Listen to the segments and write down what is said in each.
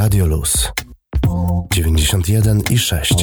Radio Luz 91 i 6.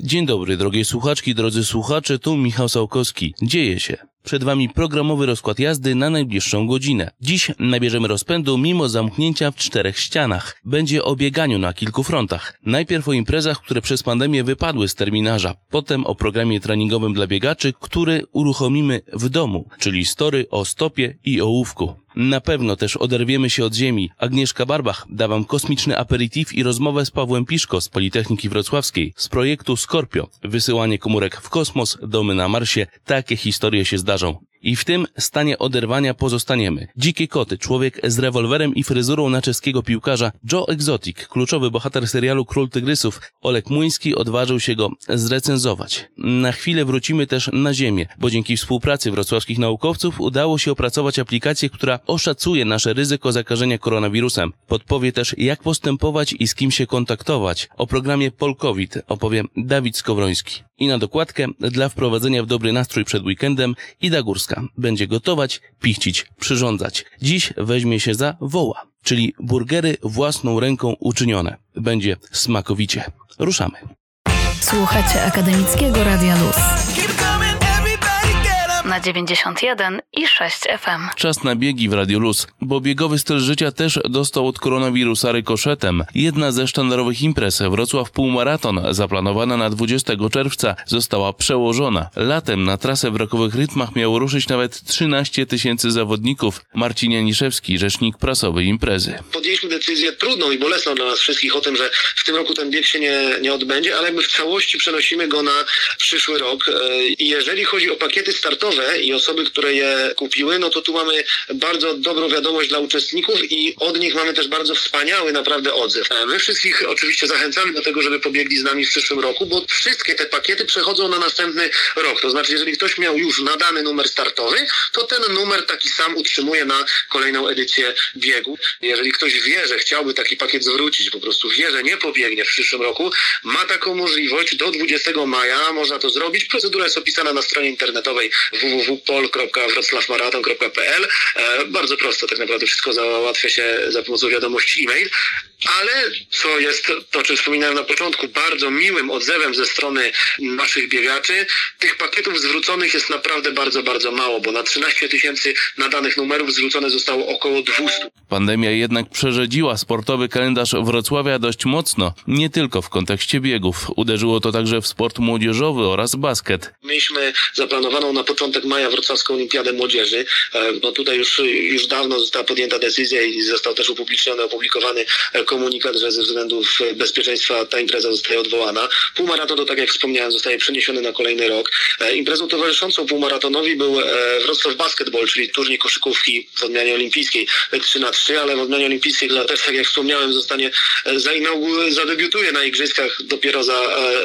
Dzień dobry, drogie słuchaczki, drodzy słuchacze, tu Michał Sałkowski. Dzieje się. Przed Wami programowy rozkład jazdy na najbliższą godzinę. Dziś nabierzemy rozpędu mimo zamknięcia w czterech ścianach. Będzie o bieganiu na kilku frontach. Najpierw o imprezach, które przez pandemię wypadły z terminarza. Potem o programie treningowym dla biegaczy, który uruchomimy w domu, czyli story o stopie i ołówku. Na pewno też oderwiemy się od ziemi. Agnieszka Barbach da Wam kosmiczny aperitif i rozmowę z Pawłem Piszko z Politechniki Wrocławskiej z projektu Scorpio. Wysyłanie komórek w kosmos, domy na Marsie. Takie historie się zdarzą. I w tym stanie oderwania pozostaniemy. Dzikie koty, człowiek z rewolwerem i fryzurą na czeskiego piłkarza Joe Exotic, kluczowy bohater serialu Król Tygrysów, Olek Muński odważył się go zrecenzować. Na chwilę wrócimy też na ziemię, bo dzięki współpracy wrocławskich naukowców udało się opracować aplikację, która oszacuje nasze ryzyko zakażenia koronawirusem. Podpowie też jak postępować i z kim się kontaktować. O programie Polkowit opowie Dawid Skowroński. I na dokładkę dla wprowadzenia w dobry nastrój przed weekendem Ida Górska będzie gotować, pichcić, przyrządzać. Dziś weźmie się za woła, czyli burgery własną ręką uczynione. Będzie smakowicie. Ruszamy. Słuchacie Akademickiego Radia Luz na 91 i 6 FM. Czas na biegi w Radio Luz, bo biegowy styl życia też dostał od koronawirusa rykoszetem. Jedna ze sztandarowych imprez, Wrocław Półmaraton, zaplanowana na 20 czerwca, została przełożona. Latem na trasę w rokowych rytmach miało ruszyć nawet 13 tysięcy zawodników. Marcin Janiszewski, rzecznik prasowy imprezy. Podjęliśmy decyzję trudną i bolesną dla nas wszystkich o tym, że w tym roku ten bieg się nie, nie odbędzie, ale jakby w całości przenosimy go na przyszły rok. I jeżeli chodzi o pakiety startowe, i osoby, które je kupiły, no to tu mamy bardzo dobrą wiadomość dla uczestników i od nich mamy też bardzo wspaniały naprawdę odzew. My wszystkich oczywiście zachęcamy do tego, żeby pobiegli z nami w przyszłym roku, bo wszystkie te pakiety przechodzą na następny rok. To znaczy, jeżeli ktoś miał już nadany numer startowy, to ten numer taki sam utrzymuje na kolejną edycję biegu. Jeżeli ktoś wie, że chciałby taki pakiet zwrócić, po prostu wie, że nie pobiegnie w przyszłym roku, ma taką możliwość do 20 maja, można to zrobić. Procedura jest opisana na stronie internetowej www www.pol.wroclawmaraton.pl e, Bardzo prosto tak naprawdę wszystko załatwia się za pomocą wiadomości e-mail. Ale co jest to, o czym wspominałem na początku, bardzo miłym odzewem ze strony naszych biegaczy, tych pakietów zwróconych jest naprawdę bardzo, bardzo mało, bo na 13 tysięcy nadanych numerów zwrócone zostało około 200. Pandemia jednak przerzedziła sportowy kalendarz Wrocławia dość mocno, nie tylko w kontekście biegów. Uderzyło to także w sport młodzieżowy oraz basket. Mieliśmy zaplanowaną na początek maja Wrocławską Olimpiadę Młodzieży. No tutaj już, już dawno została podjęta decyzja i został też upubliczniony, opublikowany e, komunikat, że ze względów bezpieczeństwa ta impreza zostaje odwołana. Półmaraton to, tak jak wspomniałem, zostaje przeniesiony na kolejny rok. E, imprezą towarzyszącą półmaratonowi był Wrocław Basketball, czyli turniej koszykówki w odmianie olimpijskiej 3 na 3 ale w odmianie olimpijskiej dla też, tak jak wspomniałem, zostanie zadebiutuje na igrzyskach dopiero za,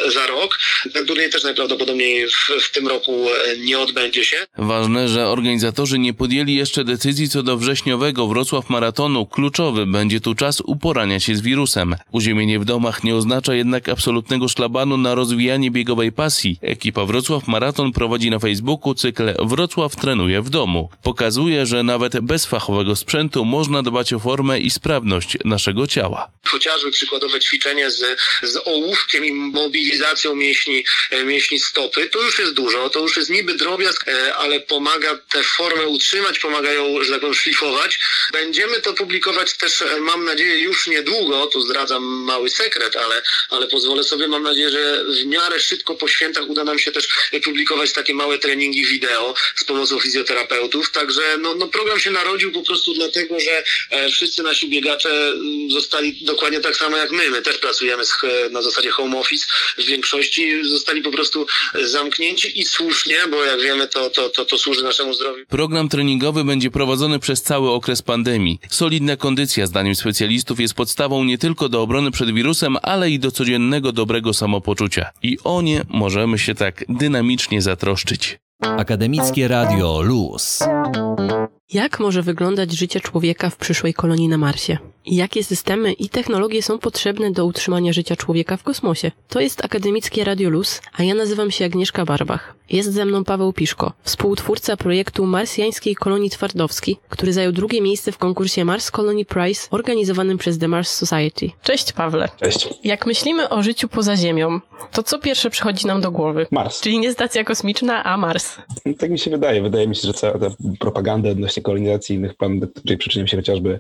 za rok. Ten turniej też najprawdopodobniej w, w tym roku nie odbędzie się. Ważne, że organizatorzy nie podjęli jeszcze decyzji co do wrześniowego Wrocław Maratonu. Kluczowy będzie tu czas uporania się z wirusem. Uziemienie w domach nie oznacza jednak absolutnego szlabanu na rozwijanie biegowej pasji. Ekipa Wrocław Maraton prowadzi na Facebooku cykl Wrocław trenuje w domu. Pokazuje, że nawet bez fachowego sprzętu można dbać o formę i sprawność naszego ciała. Chociażby przykładowe ćwiczenie z, z ołówkiem i mobilizacją mięśni, e, mięśni stopy, to już jest dużo, to już jest niby drobiazg, e, ale pomaga tę formę utrzymać, pomaga ją, tak szlifować. Będziemy to publikować też, e, mam nadzieję, już niedługo, tu zdradzam mały sekret, ale, ale pozwolę sobie, mam nadzieję, że w miarę szybko po świętach uda nam się też publikować takie małe treningi wideo z pomocą fizjoterapeutów, także no, no program się narodził po prostu dlatego, że e, wszyscy nasi biegacze mm, zostali dokładnie tak samo jak my, my też pracujemy z, na zasadzie home office w większości, zostali po prostu zamknięci i słusznie, bo jak wiemy to, to, to, to służy naszemu zdrowiu. Program treningowy będzie prowadzony przez cały okres pandemii. Solidna kondycja, zdaniem specjalistów, jest podstawą nie tylko do obrony przed wirusem, ale i do codziennego dobrego samopoczucia. I o nie możemy się tak dynamicznie zatroszczyć. Akademickie Radio Luz. Jak może wyglądać życie człowieka w przyszłej kolonii na Marsie? Jakie systemy i technologie są potrzebne do utrzymania życia człowieka w kosmosie? To jest Akademickie Radio Luz, a ja nazywam się Agnieszka Barbach. Jest ze mną Paweł Piszko, współtwórca projektu marsjańskiej kolonii Twardowski, który zajął drugie miejsce w konkursie Mars Colony Prize organizowanym przez The Mars Society. Cześć Pawle. Cześć. Jak myślimy o życiu poza Ziemią, to co pierwsze przychodzi nam do głowy? Mars. Czyli nie stacja kosmiczna, a Mars. Tak mi się wydaje. Wydaje mi się, że cała ta propaganda odnośnie kolonizacji innych planet, której przyczynił się chociażby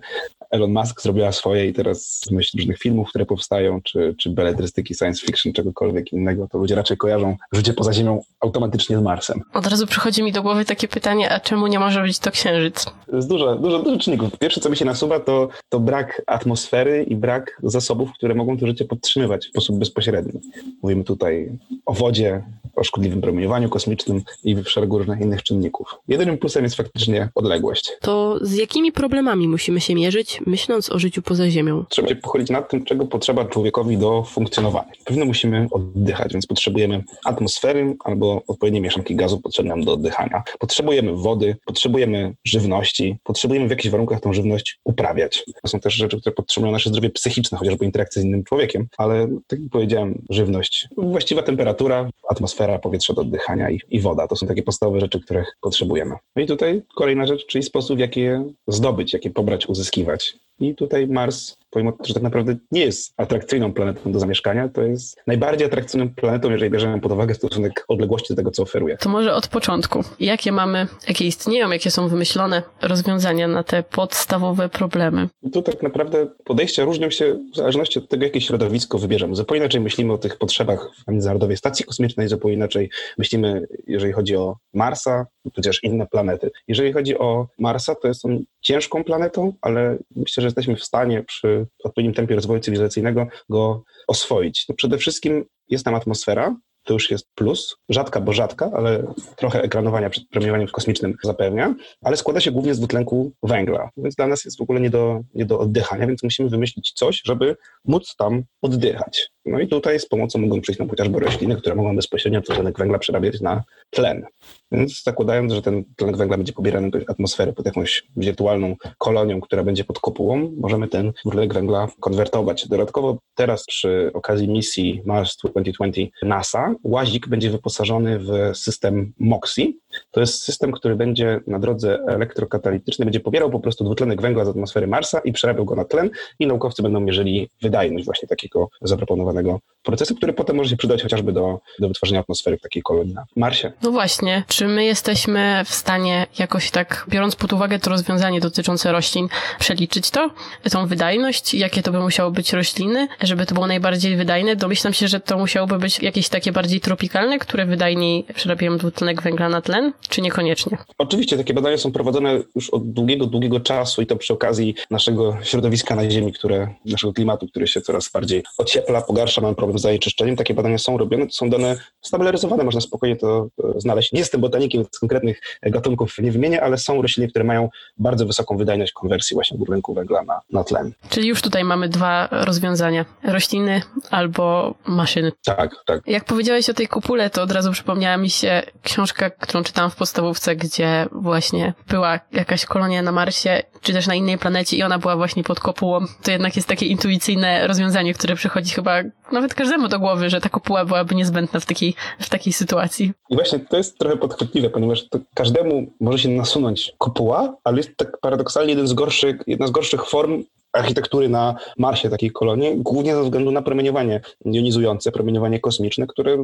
Elon Musk, zrobiła swoje i teraz w myśl różnych filmów, które powstają, czy, czy beletrystyki, science fiction, czegokolwiek innego, to ludzie raczej kojarzą życie poza Ziemią automatycznie z Marsem. Od razu przychodzi mi do głowy takie pytanie, a czemu nie może być to Księżyc? Jest dużo, dużo, dużo czynników. Pierwsze, co mi się nasuwa, to, to brak atmosfery i brak zasobów, które mogą to życie podtrzymywać w sposób bezpośredni. Mówimy tutaj o wodzie, o szkodliwym promieniowaniu kosmicznym i w szeregu różnych innych czynników. Jedynym plusem jest faktycznie odległość. To z jakimi problemami musimy się mierzyć, myśląc o życiu poza Ziemią? Trzeba się pochylić nad tym, czego potrzeba człowiekowi do funkcjonowania. Pewno musimy oddychać, więc potrzebujemy atmosfery albo odpowiednie mieszanki gazu potrzebne nam do oddychania. Potrzebujemy wody, potrzebujemy żywności, potrzebujemy w jakichś warunkach tą żywność uprawiać. To są też rzeczy, które podtrzymują nasze zdrowie psychiczne, chociażby interakcję z innym człowiekiem, ale tak jak powiedziałem, żywność, właściwa temperatura, atmosfera, powietrze do oddychania i, i woda. To są takie podstawowe rzeczy, których potrzebujemy. No i tutaj kolejna rzecz, czyli sposób, jak je zdobyć, jak je pobrać, uzyskiwać. I tutaj Mars, pomimo że tak naprawdę nie jest atrakcyjną planetą do zamieszkania, to jest najbardziej atrakcyjną planetą, jeżeli bierzemy pod uwagę stosunek odległości do tego, co oferuje. To może od początku. Jakie mamy, jakie istnieją, jakie są wymyślone rozwiązania na te podstawowe problemy? Tu tak naprawdę podejścia różnią się w zależności od tego, jakie środowisko wybierzemy. Zupełnie inaczej myślimy o tych potrzebach w Międzynarodowej Stacji Kosmicznej, zupełnie inaczej myślimy, jeżeli chodzi o Marsa, tudzież inne planety. Jeżeli chodzi o Marsa, to jest on ciężką planetą, ale myślę, że jesteśmy w stanie przy odpowiednim tempie rozwoju cywilizacyjnego go oswoić. No przede wszystkim jest tam atmosfera, to już jest plus. Rzadka, bo rzadka, ale trochę ekranowania przed promieniowaniem kosmicznym zapewnia, ale składa się głównie z dwutlenku węgla, więc dla nas jest w ogóle nie do, nie do oddychania, więc musimy wymyślić coś, żeby móc tam oddychać. No i tutaj z pomocą mogą przyjść nam chociażby rośliny, które mogą bezpośrednio tlenek węgla przerabiać na tlen. Więc zakładając, że ten tlenek węgla będzie pobierany do atmosfery pod jakąś wirtualną kolonią, która będzie pod kopułą, możemy ten tlenek węgla konwertować. Dodatkowo teraz przy okazji misji Mars 2020 NASA łazik będzie wyposażony w system MOXIE. To jest system, który będzie na drodze elektrokatalitycznej, będzie pobierał po prostu dwutlenek węgla z atmosfery Marsa i przerabiał go na tlen i naukowcy będą mierzyli wydajność właśnie takiego zaproponowanego procesu, który potem może się przydać chociażby do, do wytworzenia atmosfery w takiej kolonii na Marsie. No właśnie, czy my jesteśmy w stanie jakoś tak, biorąc pod uwagę to rozwiązanie dotyczące roślin, przeliczyć to, tą wydajność, jakie to by musiało być rośliny, żeby to było najbardziej wydajne? Domyślam się, że to musiałoby być jakieś takie bardziej tropikalne, które wydajniej przerabiają dwutlenek węgla na tlen, czy niekoniecznie? Oczywiście, takie badania są prowadzone już od długiego, długiego czasu i to przy okazji naszego środowiska na Ziemi, które, naszego klimatu, który się coraz bardziej ociepla, pogarsza, mamy problem z zanieczyszczeniem. Takie badania są robione, to są dane stabilizowane, można spokojnie to znaleźć. Nie jestem botanikiem, więc konkretnych gatunków nie wymienię, ale są rośliny, które mają bardzo wysoką wydajność konwersji właśnie dwutlenku węgla na, na tlen. Czyli już tutaj mamy dwa rozwiązania. Rośliny albo maszyny. Tak, tak. Jak powiedziałeś o tej kupule, to od razu przypomniała mi się książka, którą czytałam w podstawówce, gdzie właśnie była jakaś kolonia na Marsie, czy też na innej planecie i ona była właśnie pod kopułą. To jednak jest takie intuicyjne rozwiązanie, które przychodzi chyba nawet każdemu do głowy, że ta kopuła byłaby niezbędna w takiej, w takiej sytuacji. I właśnie to jest trochę podchwytliwe, ponieważ każdemu może się nasunąć kopuła, ale jest tak paradoksalnie jeden z gorszych, jedna z gorszych form architektury na Marsie takiej kolonii, głównie ze względu na promieniowanie jonizujące, promieniowanie kosmiczne, które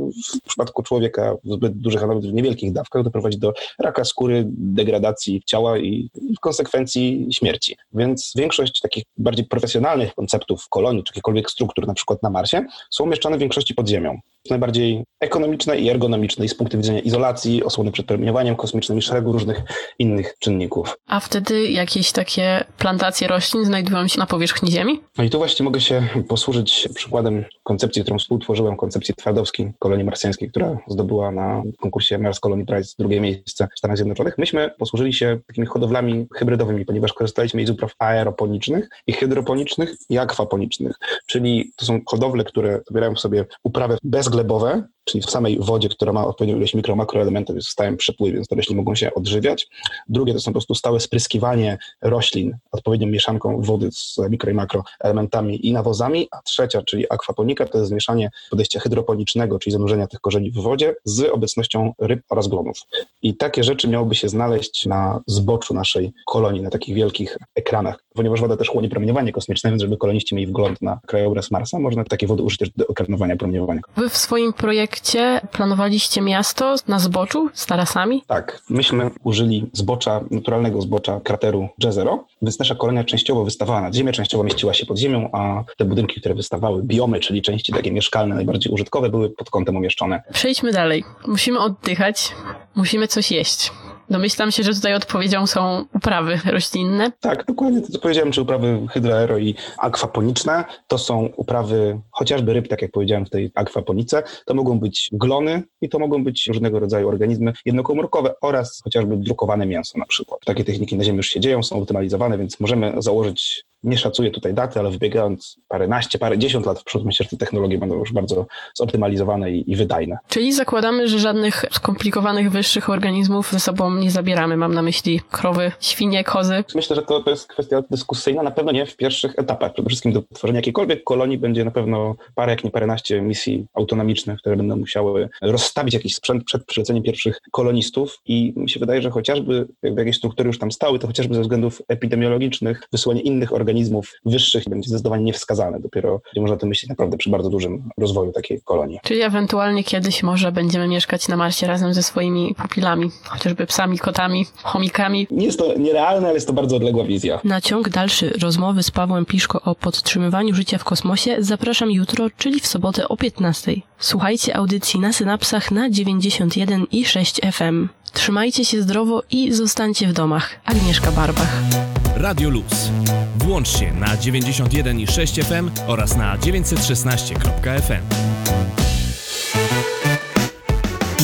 w przypadku człowieka w zbyt dużych, a nawet w niewielkich dawkach doprowadzi do raka skóry, degradacji ciała i w konsekwencji śmierci. Więc większość takich bardziej profesjonalnych konceptów kolonii, czy jakichkolwiek struktur, na przykład na Marsie, są umieszczane w większości pod ziemią. Najbardziej ekonomiczne i ergonomiczne i z punktu widzenia izolacji, osłony przed promieniowaniem kosmicznym i szeregu różnych innych czynników. A wtedy jakieś takie plantacje roślin znajdują się na powierzchni Ziemi? No i tu właśnie mogę się posłużyć przykładem koncepcji, którą współtworzyłem, koncepcji twardowskiej kolonii marsjańskiej, która zdobyła na konkursie Mars Colony Prize drugie miejsce w Stanach Zjednoczonych. Myśmy posłużyli się takimi hodowlami hybrydowymi, ponieważ korzystaliśmy z upraw aeroponicznych i hydroponicznych i akwaponicznych, czyli to są hodowle, które zabierają w sobie uprawy bezglebowe, czyli w samej wodzie, która ma odpowiednią ilość mikro, makroelementów, jest w stałym przepływie, więc te rośliny mogą się odżywiać. Drugie to są po prostu stałe spryskiwanie roślin odpowiednią mieszanką wody z mikro i makroelementami i nawozami, a trzecia, czyli akwaponika, to jest zmieszanie podejścia hydroponicznego, czyli zanurzenia tych korzeni w wodzie z obecnością ryb oraz glonów. I takie rzeczy miałyby się znaleźć na zboczu naszej kolonii, na takich wielkich ekranach. Ponieważ woda też chłonie promieniowanie kosmiczne, więc żeby koloniści mieli wgląd na krajobraz Marsa, można takie wody użyć też do ekranowania promieniowania. Wy w swoim projekcie planowaliście miasto na zboczu z tarasami? Tak, myśmy użyli zbocza, naturalnego zbocza krateru Jezero, więc nasza kolonia częściowo wystawała nad ziemię, częściowo mieściła się pod ziemią, a te budynki, które wystawały, biomy, czyli części takie mieszkalne, najbardziej użytkowe, były pod kątem umieszczone. Przejdźmy dalej. Musimy oddychać, musimy coś jeść. Domyślam się, że tutaj odpowiedzią są uprawy roślinne. Tak, dokładnie to, co powiedziałem, czy uprawy hydroaero i akwaponiczne. To są uprawy chociażby ryb, tak jak powiedziałem w tej akwaponice. To mogą być glony i to mogą być różnego rodzaju organizmy jednokomórkowe oraz chociażby drukowane mięso na przykład. Takie techniki na Ziemi już się dzieją, są optymalizowane, więc możemy założyć nie szacuję tutaj daty, ale wybiegając paręnaście, parę dziesiąt lat w przód, myślę, że te technologie będą już bardzo zoptymalizowane i, i wydajne. Czyli zakładamy, że żadnych skomplikowanych wyższych organizmów ze sobą nie zabieramy. Mam na myśli krowy, świnie, kozy. Myślę, że to, to jest kwestia dyskusyjna, na pewno nie w pierwszych etapach. Przede wszystkim do tworzenia jakiejkolwiek kolonii będzie na pewno parę, jak nie paręnaście misji autonomicznych, które będą musiały rozstawić jakiś sprzęt przed przyleceniem pierwszych kolonistów i mi się wydaje, że chociażby jakby jakieś struktury już tam stały, to chociażby ze względów epidemiologicznych wysłanie innych organizmów organizmów wyższych będzie zdecydowanie niewskazane. Dopiero będzie można to myśleć naprawdę przy bardzo dużym rozwoju takiej kolonii. Czyli ewentualnie kiedyś może będziemy mieszkać na Marsie razem ze swoimi pupilami, chociażby psami, kotami, chomikami. Nie jest to nierealne, ale jest to bardzo odległa wizja. Na ciąg dalszy rozmowy z Pawłem Piszko o podtrzymywaniu życia w kosmosie zapraszam jutro, czyli w sobotę o 15. Słuchajcie audycji na synapsach na 91 i 6 FM. Trzymajcie się zdrowo i zostańcie w domach. Agnieszka Barbach. Radio Luz. Włącz się na 91,6 FM oraz na 916.fm.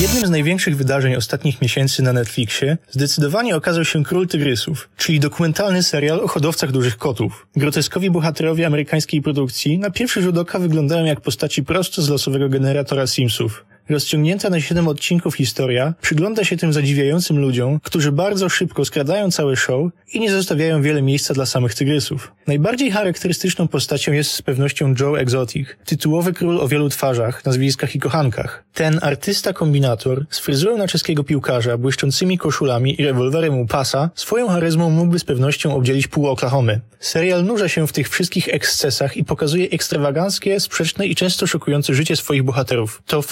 Jednym z największych wydarzeń ostatnich miesięcy na Netflixie zdecydowanie okazał się Król Tygrysów, czyli dokumentalny serial o hodowcach dużych kotów. Groteskowi bohaterowie amerykańskiej produkcji na pierwszy rzut oka wyglądają jak postaci prosto z losowego generatora Simsów. Rozciągnięta na 7 odcinków historia przygląda się tym zadziwiającym ludziom, którzy bardzo szybko skradają cały show i nie zostawiają wiele miejsca dla samych tygrysów. Najbardziej charakterystyczną postacią jest z pewnością Joe Exotic, tytułowy król o wielu twarzach, nazwiskach i kochankach. Ten artysta-kombinator z fryzurą na czeskiego piłkarza, błyszczącymi koszulami i rewolwerem u pasa, swoją charyzmą mógłby z pewnością obdzielić pół Oklahomy. Serial nurza się w tych wszystkich ekscesach i pokazuje ekstrawaganckie, sprzeczne i często szokujące życie swoich bohaterów. To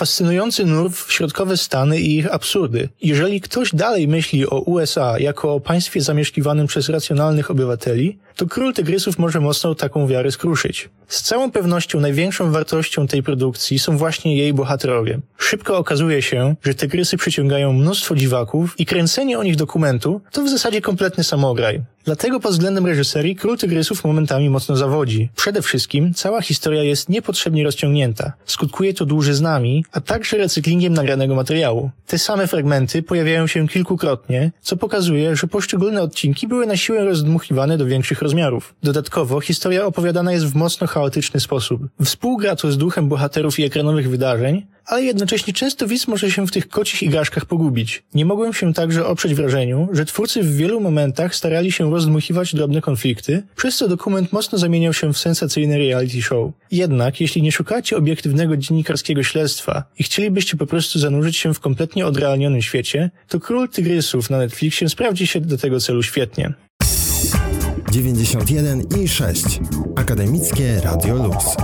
fascynujący nurt w środkowe Stany i ich absurdy. Jeżeli ktoś dalej myśli o USA jako o państwie zamieszkiwanym przez racjonalnych obywateli, to Król Tygrysów może mocno taką wiarę skruszyć. Z całą pewnością największą wartością tej produkcji są właśnie jej bohaterowie. Szybko okazuje się, że tygrysy przyciągają mnóstwo dziwaków i kręcenie o nich dokumentu to w zasadzie kompletny samograj. Dlatego pod względem reżyserii Król Tygrysów momentami mocno zawodzi. Przede wszystkim cała historia jest niepotrzebnie rozciągnięta. Skutkuje to dłużyznami, a także recyklingiem nagranego materiału. Te same fragmenty pojawiają się kilkukrotnie, co pokazuje, że poszczególne odcinki były na siłę rozdmuchiwane do większych rozmiarów. Dodatkowo historia opowiadana jest w mocno chaotyczny sposób. Współgra to z duchem bohaterów i ekranowych wydarzeń, ale jednocześnie często widz może się w tych kocich igraszkach pogubić. Nie mogłem się także oprzeć wrażeniu, że twórcy w wielu momentach starali się rozdmuchiwać drobne konflikty, przez co dokument mocno zamieniał się w sensacyjny reality show. Jednak, jeśli nie szukacie obiektywnego dziennikarskiego śledztwa i chcielibyście po prostu zanurzyć się w kompletnie odrealnionym świecie, to Król Tygrysów na Netflixie sprawdzi się do tego celu świetnie. 91 i 6. Akademickie Radio Luz.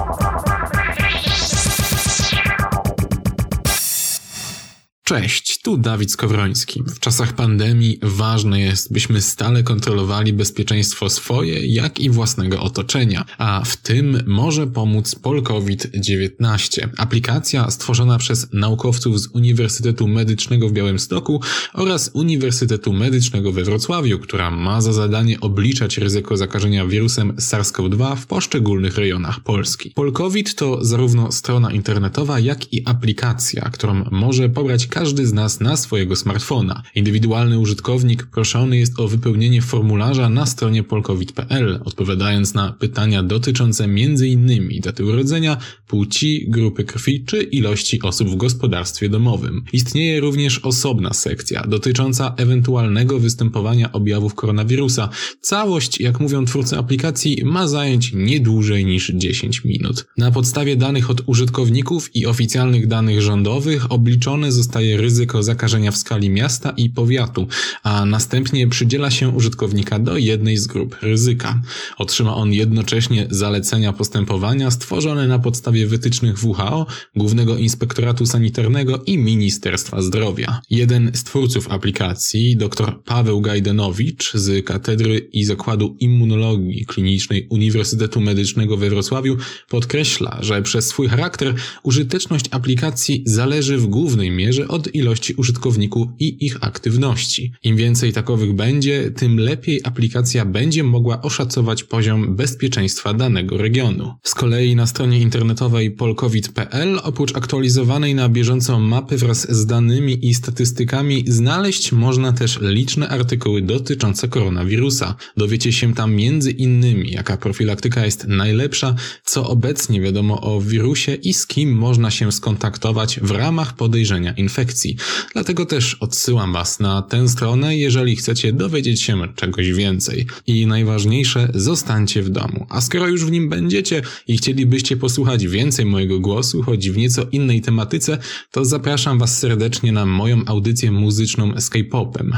Cześć, tu Dawid Skowroński. W czasach pandemii ważne jest, byśmy stale kontrolowali bezpieczeństwo swoje, jak i własnego otoczenia, a w tym może pomóc Polkovid-19, aplikacja stworzona przez naukowców z Uniwersytetu Medycznego w Białymstoku oraz Uniwersytetu Medycznego we Wrocławiu, która ma za zadanie obliczać ryzyko zakażenia wirusem SARS-CoV-2 w poszczególnych rejonach Polski. Polkovid to zarówno strona internetowa, jak i aplikacja, którą może pobrać każdy z nas teraz na swojego smartfona. Indywidualny użytkownik proszony jest o wypełnienie formularza na stronie polkowit.pl, odpowiadając na pytania dotyczące m.in. daty urodzenia, płci, grupy krwi czy ilości osób w gospodarstwie domowym. Istnieje również osobna sekcja dotycząca ewentualnego występowania objawów koronawirusa. Całość, jak mówią twórcy aplikacji, ma zająć nie dłużej niż 10 minut. Na podstawie danych od użytkowników i oficjalnych danych rządowych obliczone zostaje ryzyko zakażenia w skali miasta i powiatu, a następnie przydziela się użytkownika do jednej z grup ryzyka. Otrzyma on jednocześnie zalecenia postępowania stworzone na podstawie wytycznych WHO, Głównego Inspektoratu Sanitarnego i Ministerstwa Zdrowia. Jeden z twórców aplikacji, dr Paweł Gajdenowicz z Katedry i Zakładu Immunologii Klinicznej Uniwersytetu Medycznego we Wrocławiu podkreśla, że przez swój charakter użyteczność aplikacji zależy w głównej mierze od ilości użytkowników i ich aktywności. Im więcej takowych będzie, tym lepiej aplikacja będzie mogła oszacować poziom bezpieczeństwa danego regionu. Z kolei na stronie internetowej polkowit.pl oprócz aktualizowanej na bieżąco mapy wraz z danymi i statystykami znaleźć można też liczne artykuły dotyczące koronawirusa. Dowiecie się tam między innymi jaka profilaktyka jest najlepsza, co obecnie wiadomo o wirusie i z kim można się skontaktować w ramach podejrzenia infekcji. Dlatego też odsyłam Was na tę stronę, jeżeli chcecie dowiedzieć się czegoś więcej. I najważniejsze, zostańcie w domu. A skoro już w nim będziecie i chcielibyście posłuchać więcej mojego głosu, choć w nieco innej tematyce, to zapraszam Was serdecznie na moją audycję muzyczną z K-popem,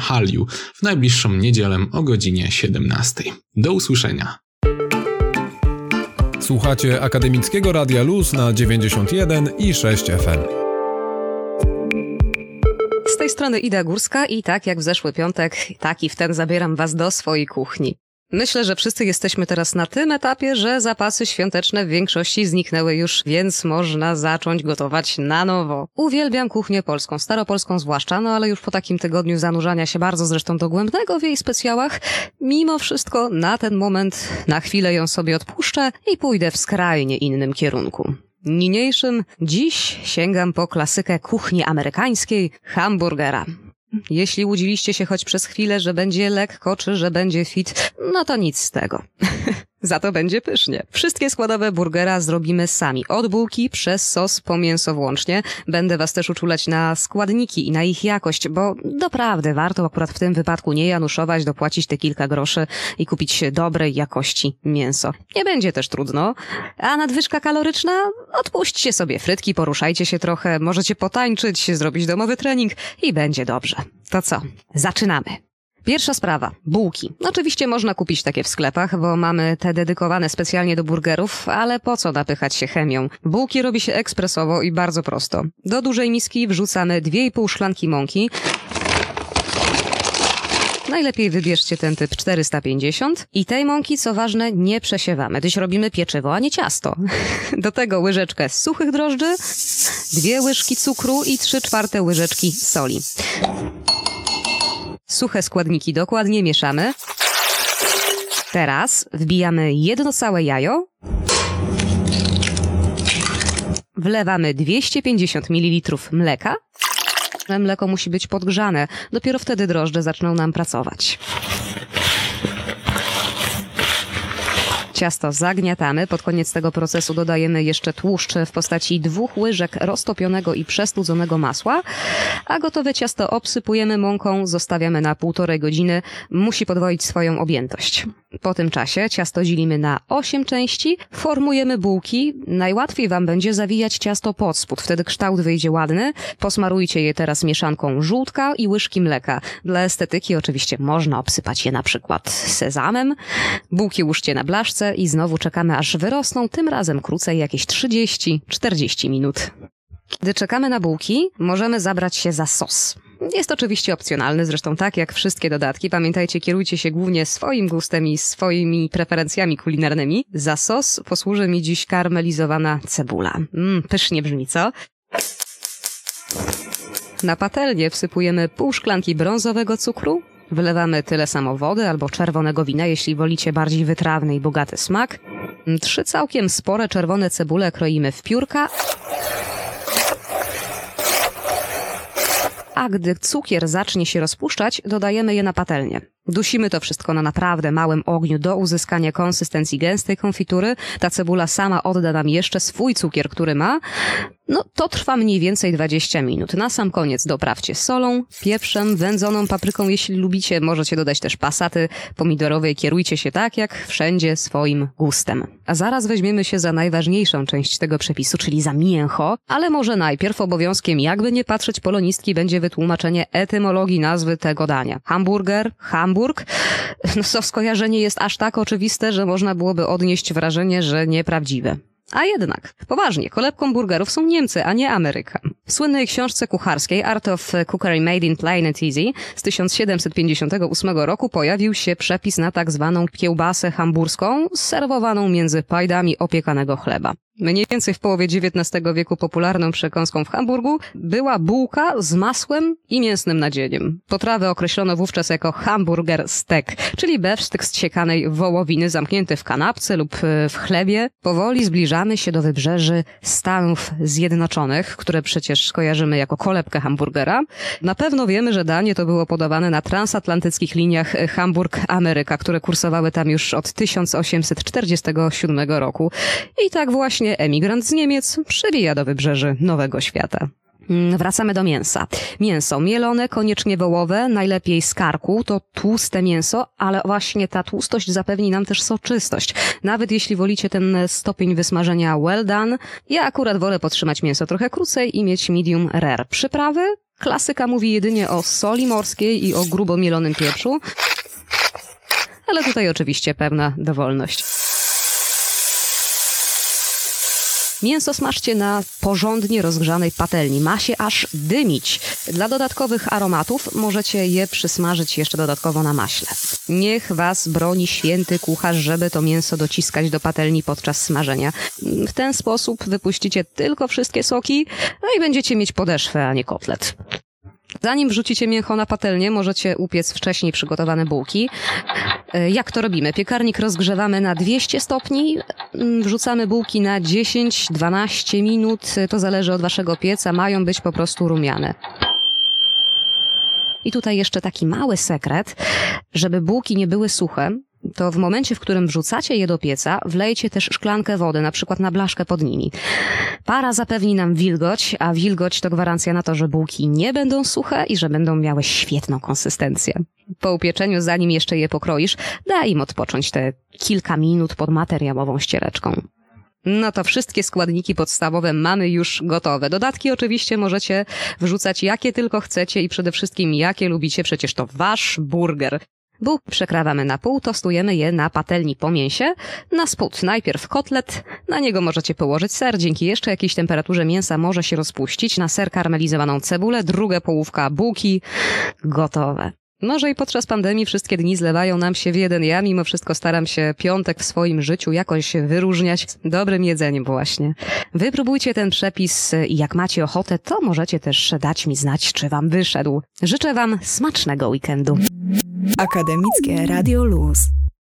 w najbliższą niedzielę o godzinie 17. Do usłyszenia. Słuchacie Akademickiego Radia Luz na 91 i 6 FM. Tej strony Ida Górska i tak jak w zeszły piątek, tak i w ten zabieram Was do swojej kuchni. Myślę, że wszyscy jesteśmy teraz na tym etapie, że zapasy świąteczne w większości zniknęły już, więc można zacząć gotować na nowo. Uwielbiam kuchnię polską, staropolską zwłaszcza, no ale już po takim tygodniu zanurzania się bardzo zresztą dogłębnego w jej specjałach, mimo wszystko na ten moment na chwilę ją sobie odpuszczę i pójdę w skrajnie innym kierunku. Niniejszym dziś sięgam po klasykę kuchni amerykańskiej hamburgera. Jeśli łudziliście się choć przez chwilę, że będzie lekko, czy że będzie fit, no to nic z tego. Za to będzie pysznie. Wszystkie składowe burgera zrobimy sami. Od bułki przez sos po mięso włącznie. Będę was też uczulać na składniki i na ich jakość, bo doprawdy warto akurat w tym wypadku nie januszować, dopłacić te kilka groszy i kupić dobrej jakości mięso. Nie będzie też trudno. A nadwyżka kaloryczna? Odpuśćcie sobie frytki, poruszajcie się trochę, możecie potańczyć, zrobić domowy trening i będzie dobrze. To co? Zaczynamy. Pierwsza sprawa. Bułki. Oczywiście można kupić takie w sklepach, bo mamy te dedykowane specjalnie do burgerów, ale po co napychać się chemią? Bułki robi się ekspresowo i bardzo prosto. Do dużej miski wrzucamy 2,5 szklanki mąki, Najlepiej wybierzcie ten typ 450 i tej mąki, co ważne, nie przesiewamy, gdyż robimy pieczywo, a nie ciasto. Do tego łyżeczkę suchych drożdży, dwie łyżki cukru i trzy czwarte łyżeczki soli. Suche składniki dokładnie mieszamy. Teraz wbijamy jedno całe jajo. Wlewamy 250 ml mleka. Mleko musi być podgrzane. Dopiero wtedy drożdże zaczną nam pracować. Ciasto zagniatamy. Pod koniec tego procesu dodajemy jeszcze tłuszcz w postaci dwóch łyżek roztopionego i przestudzonego masła, a gotowe ciasto obsypujemy mąką, zostawiamy na półtorej godziny. Musi podwoić swoją objętość. Po tym czasie ciasto dzielimy na 8 części, formujemy bułki. Najłatwiej Wam będzie zawijać ciasto pod spód, wtedy kształt wyjdzie ładny. Posmarujcie je teraz mieszanką żółtka i łyżki mleka. Dla estetyki oczywiście można obsypać je na przykład sezamem. Bułki łóżcie na blaszce i znowu czekamy aż wyrosną, tym razem krócej jakieś 30-40 minut. Kiedy czekamy na bułki, możemy zabrać się za sos. Jest oczywiście opcjonalny, zresztą tak jak wszystkie dodatki. Pamiętajcie, kierujcie się głównie swoim gustem i swoimi preferencjami kulinarnymi. Za sos posłuży mi dziś karmelizowana cebula. Mmm, pysznie brzmi, co? Na patelnię wsypujemy pół szklanki brązowego cukru, Wylewamy tyle samo wody albo czerwonego wina, jeśli wolicie bardziej wytrawny i bogaty smak. Trzy całkiem spore czerwone cebule kroimy w piórka. A gdy cukier zacznie się rozpuszczać, dodajemy je na patelnię. Dusimy to wszystko na naprawdę małym ogniu do uzyskania konsystencji gęstej konfitury. Ta cebula sama odda nam jeszcze swój cukier, który ma. No, to trwa mniej więcej 20 minut. Na sam koniec doprawcie solą, pieprzem, wędzoną papryką, jeśli lubicie. Możecie dodać też pasaty pomidorowe kierujcie się tak, jak wszędzie swoim gustem. A zaraz weźmiemy się za najważniejszą część tego przepisu, czyli za mięcho. Ale może najpierw obowiązkiem, jakby nie patrzeć polonistki, będzie wytłumaczenie etymologii nazwy tego dania. Hamburger, Hamburg. No to skojarzenie jest aż tak oczywiste, że można byłoby odnieść wrażenie, że nieprawdziwe. A jednak, poważnie, kolebką burgerów są Niemcy, a nie Ameryka. W słynnej książce kucharskiej Art of Cookery Made in Plain and Easy z 1758 roku pojawił się przepis na tak zwaną kiełbasę hamburską serwowaną między pajdami opiekanego chleba. Mniej więcej w połowie XIX wieku popularną przekąską w Hamburgu była bułka z masłem i mięsnym nadzieniem. Potrawę określono wówczas jako hamburger steak, czyli bewsztyk z ciekanej wołowiny zamknięty w kanapce lub e, w chlebie. Powoli zbliżamy się do wybrzeży Stanów Zjednoczonych, które przecież kojarzymy jako kolebkę hamburgera. Na pewno wiemy, że danie to było podawane na transatlantyckich liniach Hamburg-Ameryka, które kursowały tam już od 1847 roku. I tak właśnie emigrant z Niemiec przewija do wybrzeży Nowego Świata. Mm, wracamy do mięsa. Mięso mielone, koniecznie wołowe, najlepiej z karku, to tłuste mięso, ale właśnie ta tłustość zapewni nam też soczystość. Nawet jeśli wolicie ten stopień wysmażenia well done, ja akurat wolę podtrzymać mięso trochę krócej i mieć medium rare. Przyprawy? Klasyka mówi jedynie o soli morskiej i o grubo mielonym pieprzu, ale tutaj oczywiście pewna dowolność. Mięso smażcie na porządnie rozgrzanej patelni. Ma się aż dymić. Dla dodatkowych aromatów możecie je przysmażyć jeszcze dodatkowo na maśle. Niech was broni święty kucharz, żeby to mięso dociskać do patelni podczas smażenia. W ten sposób wypuścicie tylko wszystkie soki, no i będziecie mieć podeszwę, a nie kotlet. Zanim wrzucicie mięcho na patelnię, możecie upiec wcześniej przygotowane bułki. E, jak to robimy? Piekarnik rozgrzewamy na 200 stopni, mm, wrzucamy bułki na 10-12 minut, to zależy od waszego pieca, mają być po prostu rumiane. I tutaj jeszcze taki mały sekret, żeby bułki nie były suche, to w momencie, w którym wrzucacie je do pieca, wlejcie też szklankę wody, na przykład na blaszkę pod nimi. Para zapewni nam wilgoć, a wilgoć to gwarancja na to, że bułki nie będą suche i że będą miały świetną konsystencję. Po upieczeniu, zanim jeszcze je pokroisz, daj im odpocząć te kilka minut pod materiałową ściereczką. No to wszystkie składniki podstawowe mamy już gotowe. Dodatki oczywiście możecie wrzucać jakie tylko chcecie i przede wszystkim jakie lubicie, przecież to wasz burger. Bułki przekrawamy na pół, tostujemy je na patelni po mięsie. Na spód najpierw kotlet, na niego możecie położyć ser, dzięki jeszcze jakiejś temperaturze mięsa może się rozpuścić. Na ser karmelizowaną cebulę, druga połówka bułki, gotowe. Może i podczas pandemii wszystkie dni zlewają nam się w jeden. Ja mimo wszystko staram się piątek w swoim życiu jakoś wyróżniać dobrym jedzeniem właśnie. Wypróbujcie ten przepis i jak macie ochotę, to możecie też dać mi znać, czy wam wyszedł. Życzę wam smacznego weekendu. Akademickie Radio Luz.